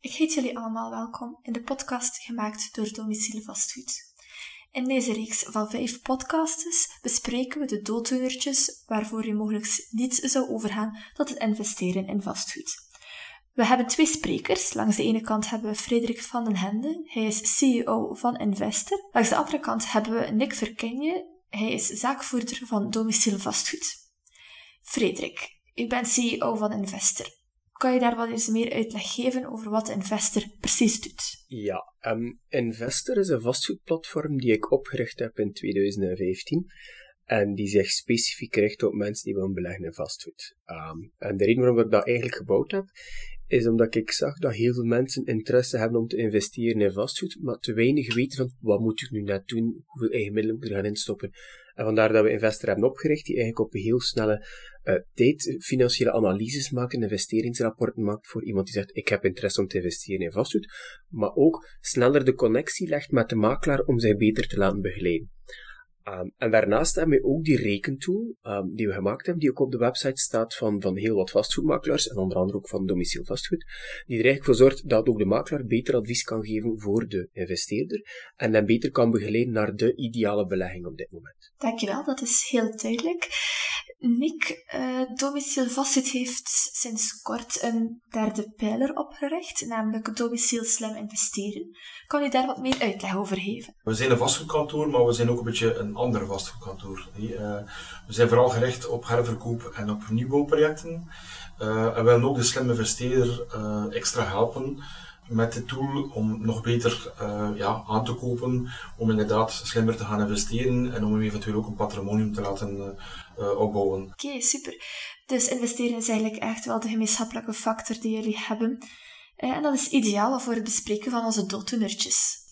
Ik heet jullie allemaal welkom in de podcast gemaakt door Domicilie Vastgoed. In deze reeks van vijf podcasts bespreken we de dooddoenertjes waarvoor je mogelijk niet zou overgaan tot het investeren in vastgoed. We hebben twee sprekers. Langs de ene kant hebben we Frederik van den Hende. Hij is CEO van Investor. Langs de andere kant hebben we Nick Verkenje. Hij is zaakvoerder van Domiciel Vastgoed. Frederik, u bent CEO van Investor. Kan je daar wat eens meer uitleg geven over wat Investor precies doet? Ja, um, Investor is een vastgoedplatform die ik opgericht heb in 2015 en die zich specifiek richt op mensen die willen beleggen in vastgoed. Um, en de reden waarom ik dat eigenlijk gebouwd heb, is omdat ik zag dat heel veel mensen interesse hebben om te investeren in vastgoed, maar te weinig weten van wat moet ik nu net doen, hoeveel eigen middelen moet ik er gaan instoppen. En vandaar dat we Investor hebben opgericht, die eigenlijk op een heel snelle uh, tijd financiële analyses maakt, investeringsrapporten maakt voor iemand die zegt, ik heb interesse om te investeren in vastgoed, maar ook sneller de connectie legt met de makelaar om zij beter te laten begeleiden. Um, en daarnaast hebben we ook die rekentool um, die we gemaakt hebben, die ook op de website staat van, van heel wat vastgoedmakelaars, en onder andere ook van Domiciel Vastgoed, die er eigenlijk voor zorgt dat ook de makelaar beter advies kan geven voor de investeerder en dan beter kan begeleiden naar de ideale belegging op dit moment. Dankjewel, dat is heel duidelijk. Nick, uh, Domiciel Vastgoed heeft sinds kort een derde pijler opgericht, namelijk Domiciel Slim Investeren. Kan u daar wat meer uitleg over geven? We zijn een vastgoedkantoor, maar we zijn ook een beetje een ander vastgoedkantoor. Uh, we zijn vooral gericht op herverkoop en op nieuwbouwprojecten. Uh, en willen ook de slimme investeerder extra helpen met de tool om nog beter uh, ja, aan te kopen, om inderdaad slimmer te gaan investeren en om eventueel ook een patrimonium te laten uh, opbouwen. Oké, super. Dus investeren is eigenlijk echt wel de gemeenschappelijke factor die jullie hebben. En dat is ideaal voor het bespreken van onze dooddoenertjes.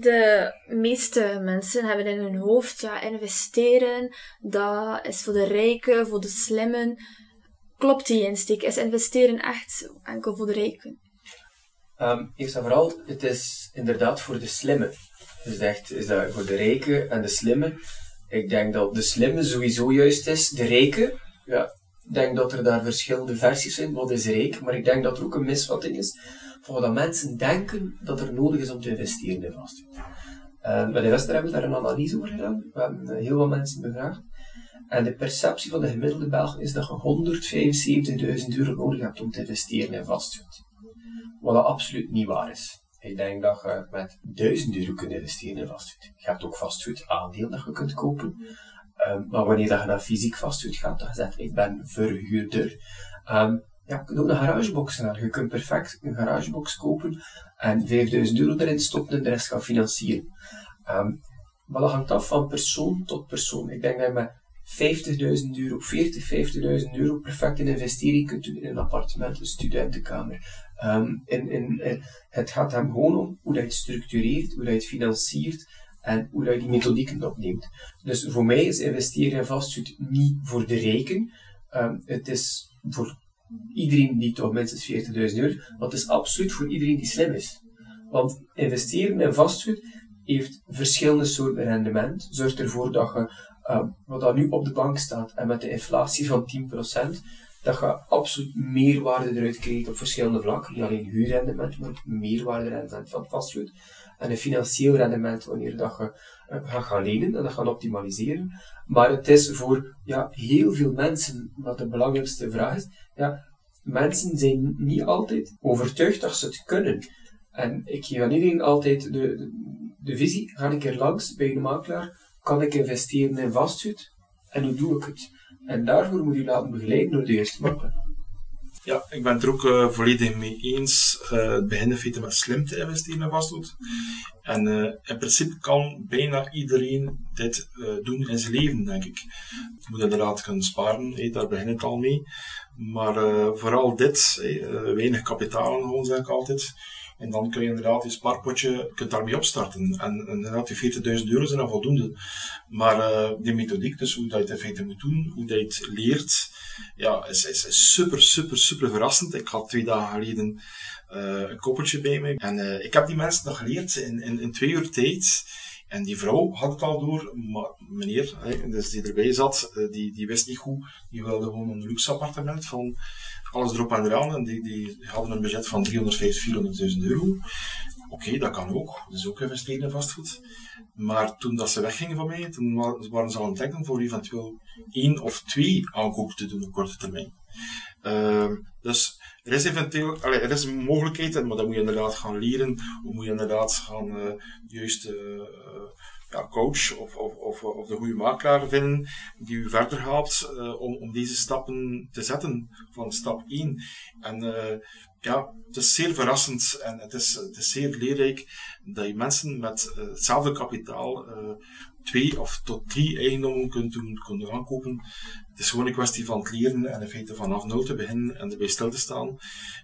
De meeste mensen hebben in hun hoofd, ja, investeren, dat is voor de rijken, voor de slimmen. Klopt die insteek? Is investeren echt enkel voor de rijken? Um, eerst en vooral, het is inderdaad voor de slimmen. Dus echt, is dat voor de rijken en de slimmen. Ik denk dat de slimme sowieso juist is. De rijken, ja, ik denk dat er daar verschillende versies zijn. Wat is rijk? Maar ik denk dat er ook een misvatting is van wat mensen denken dat er nodig is om te investeren in vastgoed. Uh, bij de Wester hebben we daar een analyse over gedaan. We hebben uh, heel wat mensen bevraagd. En de perceptie van de gemiddelde Belg is dat je 175.000 euro nodig hebt om te investeren in vastgoed. Wat dat absoluut niet waar is. Ik denk dat je met 1000 euro kunt investeren in vastgoed. Je hebt ook vastgoed aandeel dat je kunt kopen. Um, maar wanneer dat je naar fysiek vastgoed gaat, dan zegt ik ben verhuurder. Um, ja, je kunt ook een garagebox naar. Je kunt perfect een garagebox kopen en 5000 euro erin stoppen en de rest gaan financieren. Um, maar dat hangt af van persoon tot persoon. Ik denk dat je met 50.000 euro, 40, 50.000 euro perfect een investering kunt doen in een appartement, een studentenkamer. Um, in, in, het gaat hem gewoon om hoe dat je het structureert, hoe dat je het financiert en hoe je die methodieken opneemt. Dus voor mij is investeren in vastgoed niet voor de rijken. Um, het is voor iedereen die toch minstens 40.000 euro, maar het is absoluut voor iedereen die slim is. Want investeren in vastgoed heeft verschillende soorten rendement. Zorgt ervoor dat je, uh, wat dat nu op de bank staat, en met de inflatie van 10%, dat je absoluut meerwaarde eruit krijgt op verschillende vlakken. Niet alleen huurrendement, maar meerwaarde rendement van vastgoed. En een financieel rendement wanneer dat je uh, gaat gaan lenen en dat gaan optimaliseren. Maar het is voor ja, heel veel mensen, wat de belangrijkste vraag is, ja, mensen zijn niet altijd overtuigd dat ze het kunnen. En ik geef aan iedereen altijd de, de, visie, ga ik er langs bij een makelaar, kan ik investeren in vastgoed en hoe doe ik het? En daarvoor moet je laten begeleiden door de eerste makelaar. Ja, ik ben het er ook uh, volledig mee eens. Uh, het begint feite met slim te investeren in vastgoed. En uh, in principe kan bijna iedereen dit doen in zijn leven, denk ik. Je moet inderdaad kunnen sparen, hey, daar begint het al mee. Maar vooral dit, weinig kapitaal gewoon, zeg ik altijd. En dan kun je inderdaad je spaarpotje kunt daarmee opstarten. En, inderdaad, die 40.000 euro zijn al voldoende. Maar uh, die methodiek, dus hoe dat je het in feite moet doen, hoe dat je het leert, ja, is, is, super, super, super verrassend. Ik had twee dagen geleden uh, een koppeltje bij me. En uh, ik heb die mensen nog geleerd in, in, twee uur tijd En die vrouw had het al door, maar meneer, hè, dus die erbij zat, eh, die, die wist niet goed. Die wilde gewoon een luxe appartement van alles erop en eraan. En die, die hadden een budget van 350, 400.000 euro. Oké, dat kan ook. Dat is ook investeren in vastgoed. Maar toen dat ze weggingen van mij, toen waren ze al aan het denken voor eventueel één of twee aankopen te doen op korte termijn. Uh, dus er is eventueel, allee, er is een maar dan moet je inderdaad gaan leren, of moet je inderdaad gaan uh, juist uh, ja, coach of, of, of, of, de goede makelaar vinden die u verder helpt uh, om, om deze stappen te zetten van stap 1. En ja, het is zeer verrassend en het is, het is zeer leerrijk dat je mensen met hetzelfde kapitaal twee of tot drie eigendommen kunt kunt aankopen het is gewoon een kwestie van het leren en in feite vanaf nul te beginnen en erbij stil te staan.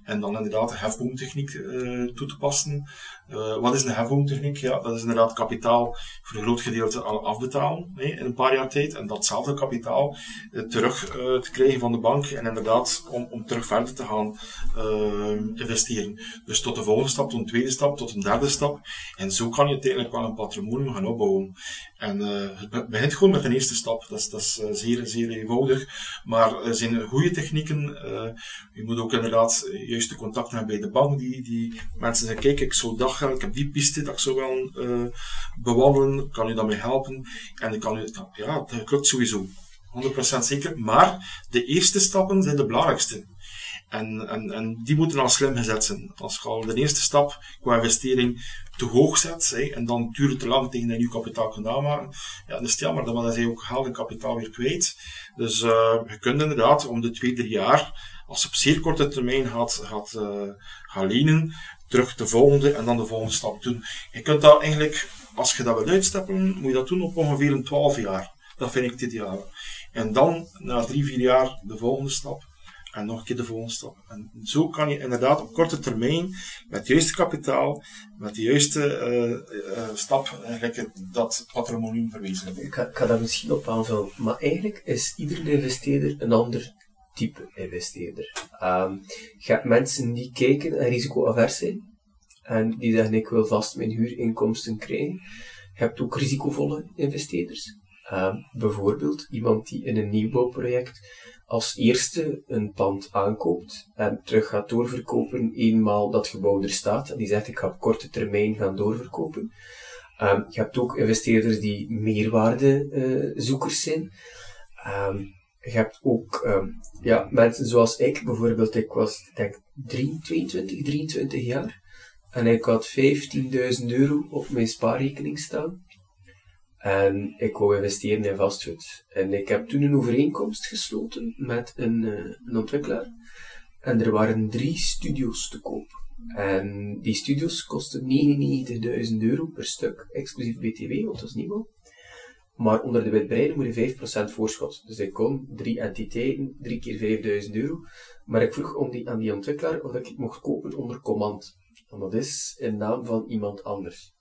En dan inderdaad de hefboomtechniek uh, toe te passen. Uh, wat is een hefboomtechniek? Ja, dat is inderdaad kapitaal voor een groot gedeelte al afbetalen hè, in een paar jaar tijd. En datzelfde kapitaal uh, terug te krijgen van de bank en inderdaad om, om terug verder te gaan investeren. Dus tot de volgende stap, tot een tweede stap, tot een derde stap. En zo kan je uiteindelijk wel een patrimonium gaan opbouwen. En het begint gewoon met de eerste stap. Dat is, dat is zeer, zeer eenvoudig maar er zijn goede technieken. Uh, je moet ook inderdaad juist de contact hebben bij de bank. Die, die mensen zeggen, kijk, ik zou dat gaan, ik heb die piste dat ik zou wel uh, bewandelen. Kan u daarmee helpen? En dan kan u, ja, dat lukt sowieso. 100% zeker. Maar de eerste stappen zijn de belangrijkste. En, en, en die moeten al slim gezet zijn. Als je al de eerste stap qua investering te hoog zet, en dan duurt het te lang tegen dat nieuw kapitaal kunt aanmaken, ja, dat is het jammer, dan zijn je ook geld en kapitaal weer kwijt. Dus uh, je kunt inderdaad om de twee, drie jaar, als je op zeer korte termijn gaat, gaat, uh, gaan lenen, terug de volgende en dan de volgende stap doen. Je kunt dat eigenlijk, als je dat wil uitstappen, moet je dat doen op ongeveer een 12 jaar. Dat vind ik dit jaar. En dan, na drie, vier jaar, de volgende stap en nog een keer de volgende stap. En zo kan je inderdaad op korte termijn, met het juiste kapitaal, met de juiste uh, uh, stap, eigenlijk dat patrimonium verwezenlijken. Ik ga, daar misschien op aanvullen, maar eigenlijk is iedere investeerder een ander type investeerder. Um, je hebt mensen die kijken en risicoavers zijn, en die zeggen ik wil vast mijn huurinkomsten krijgen. Je hebt ook risicovolle investeerders. Um, bijvoorbeeld iemand die in een nieuwbouwproject als eerste een pand aankoopt en terug gaat doorverkopen eenmaal dat gebouw er staat. En die zegt ik ga op korte termijn gaan doorverkopen. Um, je hebt ook investeerders die meerwaardezoekers uh, zijn. Um, je hebt ook ja, mensen zoals ik, bijvoorbeeld, ik was denk 22, 23 jaar en ik had 15.000 euro op mijn spaarrekening staan. En ik wou investeren in vastgoed. En ik heb toen een overeenkomst gesloten met een, een ontwikkelaar. En er waren drie studio's te koop. En die studio's kosten 99.000 euro per stuk, exclusief BTW, want dat is nieuw. Maar onder de witbreiding moet je 5% voorschot. Dus ik kon drie entiteiten, drie keer 5000 euro. Maar ik vroeg om die, aan die ontwikkelaar of ik het mocht kopen onder command. En dat is in naam van iemand anders.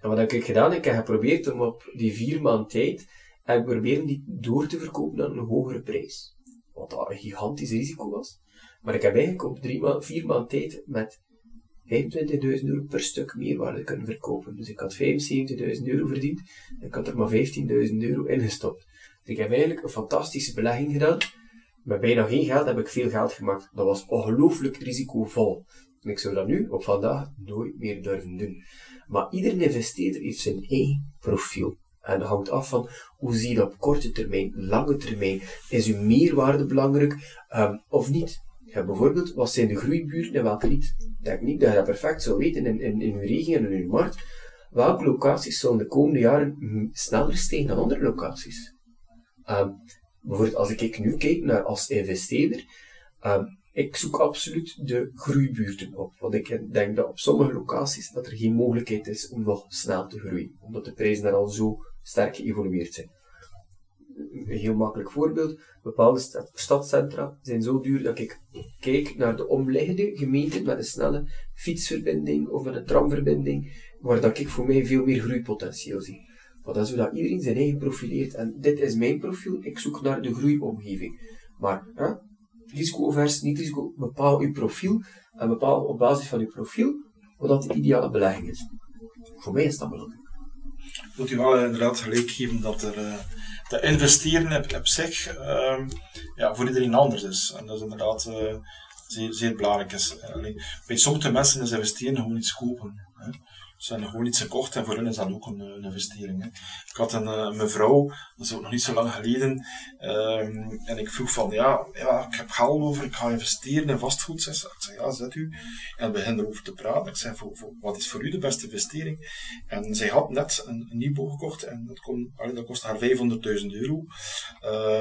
En wat heb ik gedaan? Ik heb geprobeerd om op die vier maand tijd, heb proberen die door te verkopen aan een hogere prijs. Wat dat een gigantisch risico was. Maar ik heb eigenlijk op drie ma vier maand tijd met 25.000 euro per stuk meerwaarde kunnen verkopen. Dus ik had 75.000 euro verdiend en ik had er maar 15.000 euro ingestopt. Dus ik heb eigenlijk een fantastische belegging gedaan. Met bijna geen geld heb ik veel geld gemaakt. Dat was ongelooflijk risicovol. Ik zou dat nu, op vandaag, nooit meer durven doen. Maar iedere investeerder heeft zijn eigen profiel. En dat hangt af van hoe zie je dat op korte termijn, lange termijn. Is uw meerwaarde belangrijk um, of niet? Bijvoorbeeld, wat zijn de groeibuurten en welke niet? Ik denk niet dat je dat perfect zou weten in, in, uw regio en in uw markt. Welke locaties zullen de komende jaren sneller stijgen dan andere locaties? Um, bijvoorbeeld, als ik nu kijk naar als investeerder, um, ik zoek absoluut de groeibuurten op. Want ik denk dat op sommige locaties dat er geen mogelijkheid is om nog snel te groeien. Omdat de prijzen daar al zo sterk geëvolueerd zijn. Een heel makkelijk voorbeeld. Bepaalde stadcentra zijn zo duur dat ik kijk naar de omliggende gemeenten met een snelle fietsverbinding of een tramverbinding, waar dat ik voor mij veel meer groeipotentieel zie. Want dat is zodat iedereen zijn eigen profileert. En dit is mijn profiel, ik zoek naar de groeiomgeving. Maar hè, risico-overs, niet risico, bepaal uw profiel en bepaal op basis van uw profiel wat de ideale belegging is. Voor mij is dat belangrijk. moet u wel inderdaad gelijk geven dat er te investeren op, zich uh, ja, voor iedereen anders is. En dat is inderdaad uh, zeer, zeer belangrijk. Is. Bij sommige mensen is investeren gewoon iets kopen. Hè. Ze hebben gewoon iets gekocht en voor hen is dat ook een, een investering. Hè. Ik had een, een, mevrouw, dat is ook nog niet zo lang geleden, um, en ik vroeg van, ja, ja, ik heb geld over, ik ga investeren in vastgoed. Ze ik zei, ja, zet u. En we beginnen erover te praten. Ik zei, voor, wat is voor u de beste investering? En zij had net een, een nieuwbouw gekocht en dat, kon, dat kostte haar 500.000 euro.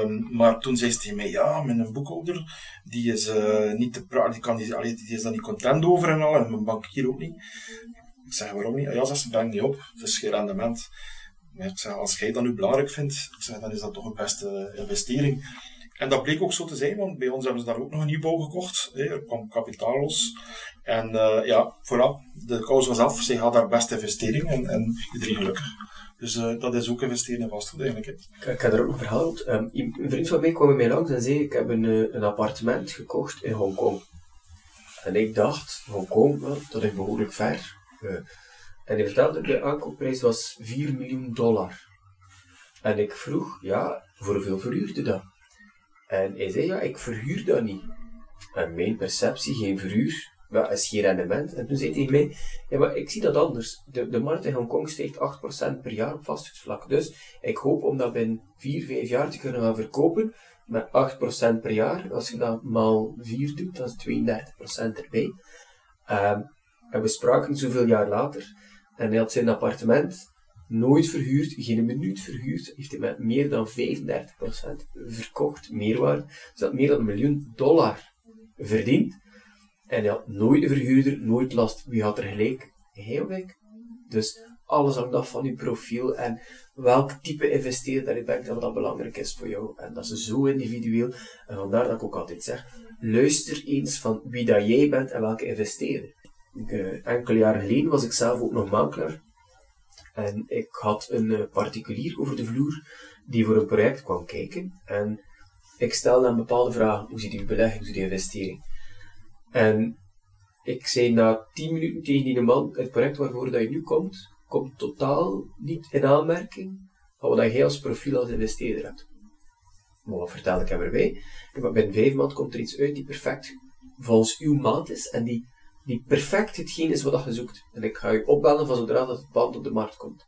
Um, maar toen zei ze tegen mij, ja, mijn boekhouder, die is uh, niet te praten, die, kan die, die is daar niet content over en al, en mijn bankier ook niet. Ik zeg, waarom niet? Ja, ze breng niet op. Het is geen rendement. Maar ik zeg, als jij dat nu belangrijk vindt, dan is dat toch een beste investering. En dat bleek ook zo te zijn, want bij ons hebben ze daar ook nog een nieuwbouw gekocht. Er kwam kapitaal los. En uh, ja, vooral, de kous was af. Zij had haar beste investering en, en iedereen gelukkig. Dus uh, dat is ook investeren in vastgoed eigenlijk. Ik, ik heb er ook een verhaal. Um, een vriend van mij kwam mij langs en zei, ik heb een, een appartement gekocht in Hongkong. En ik dacht, Hongkong, dat is behoorlijk ver. Uh, en hij vertelde, de aankoopprijs was 4 miljoen dollar. En ik vroeg, ja, voor hoeveel verhuurde dat? En hij zei, ja, ik verhuur dat niet. En mijn perceptie, geen verhuur, ja, is geen rendement. En toen zei hij mij, ja, maar ik zie dat anders. De, de markt in Hongkong stijgt 8% per jaar op vastgoedvlak. Dus ik hoop om dat binnen 4, 5 jaar te kunnen gaan verkopen met 8% per jaar. Als je dat maal 4 doet, dat is 32% erbij. Um, en we spraken zoveel jaar later. En hij had zijn appartement nooit verhuurd, geen minuut verhuurd. Heeft hij met meer dan 35% verkocht, meerwaarde. Dus had meer dan een miljoen dollar verdiend. En hij had nooit een verhuurder, nooit last. Wie had er gelijk? Of ik. Dus alles hangt af van je profiel en welk type investeerder je bent en wat dat belangrijk is voor jou. En dat is zo individueel. En vandaar dat ik ook altijd zeg, luister eens van wie dat jij bent en welke investeerder. Uh, enkele jaren geleden was ik zelf ook nog makelaar. En ik had een uh, particulier over de vloer die voor een project kwam kijken. En ik stelde een bepaalde vragen. Hoe ziet uw belegging, hoe ziet uw investering? En ik zei na 10 minuten tegen die man, het project waarvoor dat je nu komt, komt totaal niet in aanmerking van wat jij als profiel als investeerder hebt. Maar wat vertel ik hem erbij? Binnen vijf maanden komt er iets uit die perfect volgens uw maat is en die die perfect hetgeen is wat je zoekt. En ik ga je opbellen van zodra dat het pand op de markt komt.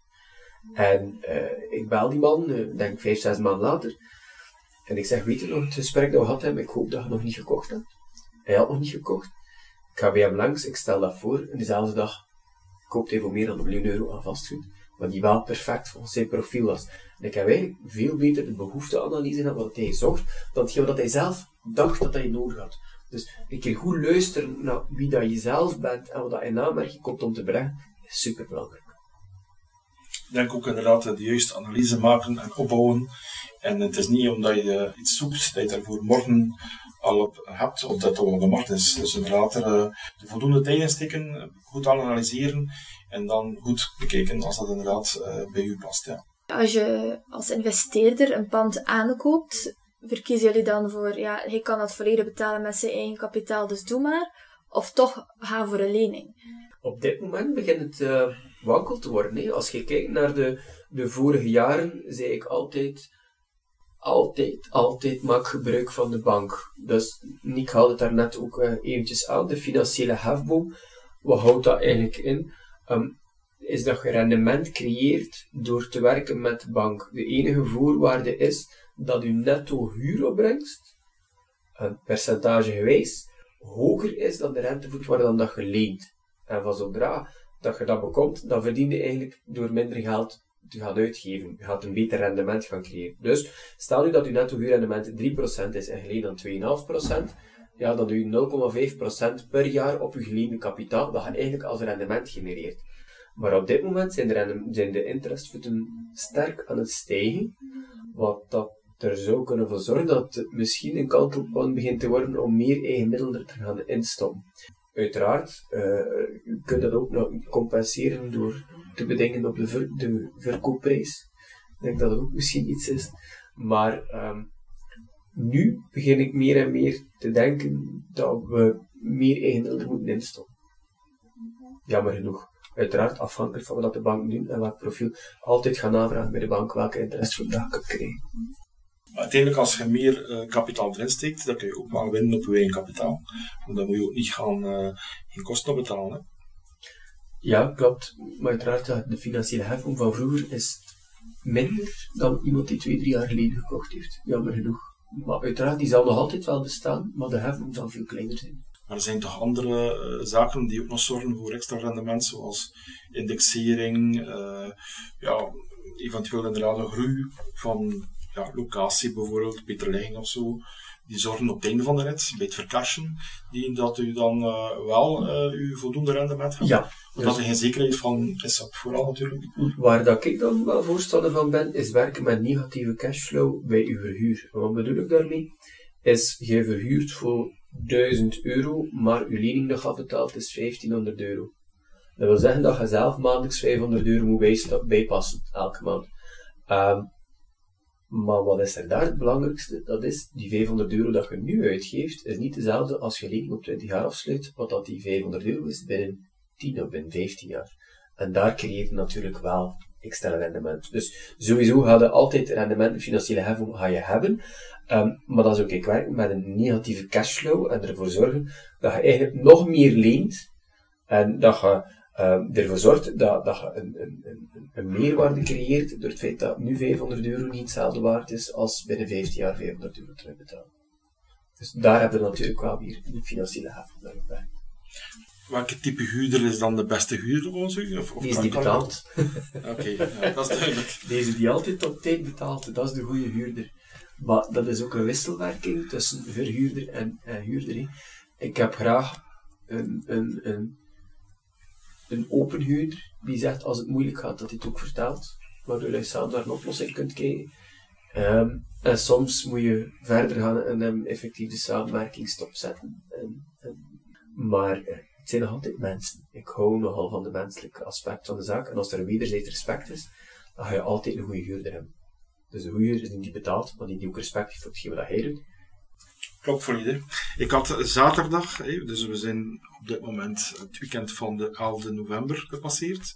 En uh, ik bel die man, uh, denk vijf, zes maanden later. En ik zeg, weet je nog het gesprek dat we gehad hebben, ik hoop dat je nog niet gekocht hebt. Hij had nog niet gekocht. Ik ga bij hem langs, ik stel dat voor. En dezelfde dag koopt hij voor meer dan een miljoen euro aan vastgoed. Maar die wel perfect volgens zijn profiel was. En ik heb eigenlijk veel beter de behoefteanalyse van wat hij zocht, dan hetgeen wat hij zelf dacht dat hij nodig had. Dus een keer goed luisteren naar wie dat je zelf bent en wat dat in aanmerking komt om te brengen, is super belangrijk. Ik denk ook inderdaad de juiste analyse maken en opbouwen. En het is niet omdat je iets zoekt dat je daarvoor morgen al op hebt of dat het al op de markt is. Dus inderdaad er, uh, de voldoende tijd insteken, goed analyseren en dan goed bekijken als dat inderdaad uh, bij u past. Ja. Als je als investeerder een pand aankoopt, verkiezen jullie dan voor, ja, hij kan dat volledig betalen met zijn eigen kapitaal, dus doe maar. Of toch gaan voor een lening? Op dit moment begint het uh, wankel te worden. Hè. Als je kijkt naar de, de vorige jaren, zei ik altijd, altijd, altijd maak gebruik van de bank. Dus ik haalde het daar net ook uh, eventjes aan, de financiële hefboom. Wat houdt dat eigenlijk in? Um, is dat je rendement creëert door te werken met de bank. De enige voorwaarde is dat uw netto huuropbrengst, een percentage geweest, hoger is dan de rentevoorwaarde dan dat je leent. En van zodra dat je dat bekomt, dan verdien je eigenlijk door minder geld te gaan uitgeven. Je gaat een beter rendement gaan creëren. Dus stel nu dat uw netto huurrendement 3% is en geleend dan 2,5%, ja, dan doe je 0,5% per jaar op je geleende kapitaal, dat je eigenlijk als rendement genereert. Maar op dit moment zijn de, zijn de interestvoeten sterk aan het stijgen, wat dat er zou kunnen voor zorgen dat het misschien een kantelpunt begint te worden om meer eigen middelen te gaan instoppen. Uiteraard uh, je dat ook nog compenseren door te bedingen op de, de verkoopprijs. Ik denk dat dat ook misschien iets is. Maar um, nu begin ik meer en meer te denken dat we meer eigen middelen moeten instoppen. Jammer genoeg. uiteraard afhankelijk van wat de bank doet en welk profiel, altijd gaan navragen bij de bank welke interesse je kan krijgen. Uiteindelijk, als je meer uh, kapitaal erin steekt, dan kun je ook wel winnen op je eigen kapitaal. Want dan moet je ook niet gaan, uh, geen kosten betalen. Hè. Ja, klopt. Maar uiteraard, de financiële heffing van vroeger is minder dan iemand die twee, drie jaar geleden gekocht heeft. Jammer genoeg. Maar uiteraard, die zal nog altijd wel bestaan, maar de heffing zal veel kleiner zijn. Maar er zijn toch andere uh, zaken die ook nog zorgen voor extra rendement, zoals indexering, ja, eventueel inderdaad een groei van ja, locatie bijvoorbeeld, beter ligging of zo. Die zorgen op het einde van de rit, bij het vercashen, die dat u dan uh, wel uw voldoende rendement hebt. Ja. Omdat er geen zekerheid van is, vooral natuurlijk. Waar dat ik dan wel voorstander van ben, is werken met negatieve cashflow bij uw verhuur. wat bedoel ik daarmee? Is, je verhuurt voor 1000 euro, maar uw lening nog afbetaald is 1500 euro. Dat wil zeggen dat je zelf maandelijks 500 euro moet bijpassen, elke maand. Um, maar wat is er daar het belangrijkste? Dat is, die 500 euro dat je nu uitgeeft, is niet dezelfde als je lening op 20 jaar afsluit, wat dat die 500 euro is binnen 10 of binnen 15 jaar. En daar creëert je natuurlijk wel extra rendement. Dus sowieso ga je altijd rendement, financiële heffing ga je hebben. Um, maar dat is ook ik met een negatieve cashflow en ervoor zorgen dat je eigenlijk nog meer leent en dat je um, ervoor zorgt dat, dat je een, een, een, een, meerwaarde creëert door het feit dat nu 500 euro niet hetzelfde waard is als binnen 15 jaar 500 euro terugbetalen. Dus daar hebben we natuurlijk wel weer een financiële heffing bij. Welke type huurder is dan de beste huurder volgens u? Of, of Deze die betaalt. Oké, ja, dat is duidelijk. Deze die altijd op tijd betaalt, dat is de goede huurder. Maar dat is ook een wisselwerking tussen verhuurder en, en huurder. Ik heb graag een, een, een, een open huurder die zegt als het moeilijk gaat dat hij het ook vertelt, waardoor je samen naar een oplossing kunt kijken. Um, en soms moet je verder gaan en hem effectief de samenwerking stopzetten. En, en, maar eh, het zijn nog altijd mensen. Ik hou nogal van de menselijke aspect van de zaak. En als er een wederzijds respect is, dan ga je altijd een goede huurder hebben. Dus de huurder is die betaalt, maar die, die ook respect heeft voor hetgeen wat hij doet. Klopt volledig. Ik had zaterdag, dus we zijn op dit moment het weekend van de 11 november gepasseerd.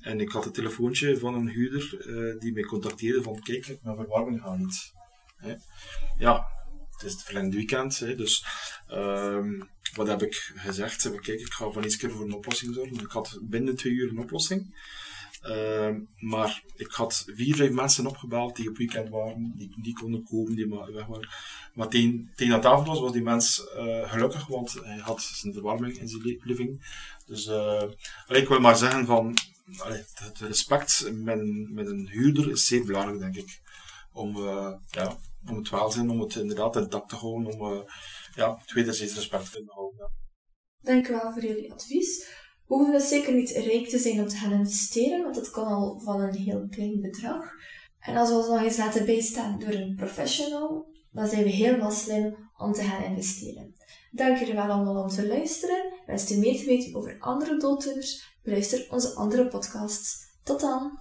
En ik had een telefoontje van een huurder uh, die mij contacteerde van kijk, mijn verwarming gaat niet. Ja, het is het verlengde weekend, dus um, wat heb ik gezegd? Kijk, ik ga van eens keer voor een oplossing zorgen. Ik had binnen twee uur een oplossing. Uh, maar ik had vier, vijf mensen opgebeld die op weekend waren, die, die konden komen, die weg waren. Maar tegen, tegen dat avond was, was die mens uh, gelukkig, want hij had zijn verwarming in zijn living. Dus uh, ik wil maar zeggen van, het respect met met een huurder is zeer belangrijk, denk ik. Om, uh, ja, om het welzijn, om het inderdaad intact te houden, om ja, het wederzijds respect te houden. Ja. Dank u wel voor jullie advies. Hoeven dus zeker niet rijk te zijn om te gaan investeren, want dat kan al van een heel klein bedrag. En als we ons nog eens laten bijstaan door een professional, dan zijn we helemaal slim om te gaan investeren. Dank jullie wel allemaal om te luisteren. Wens u meer te weten over andere dooddoeners? Beluister onze andere podcasts. Tot dan!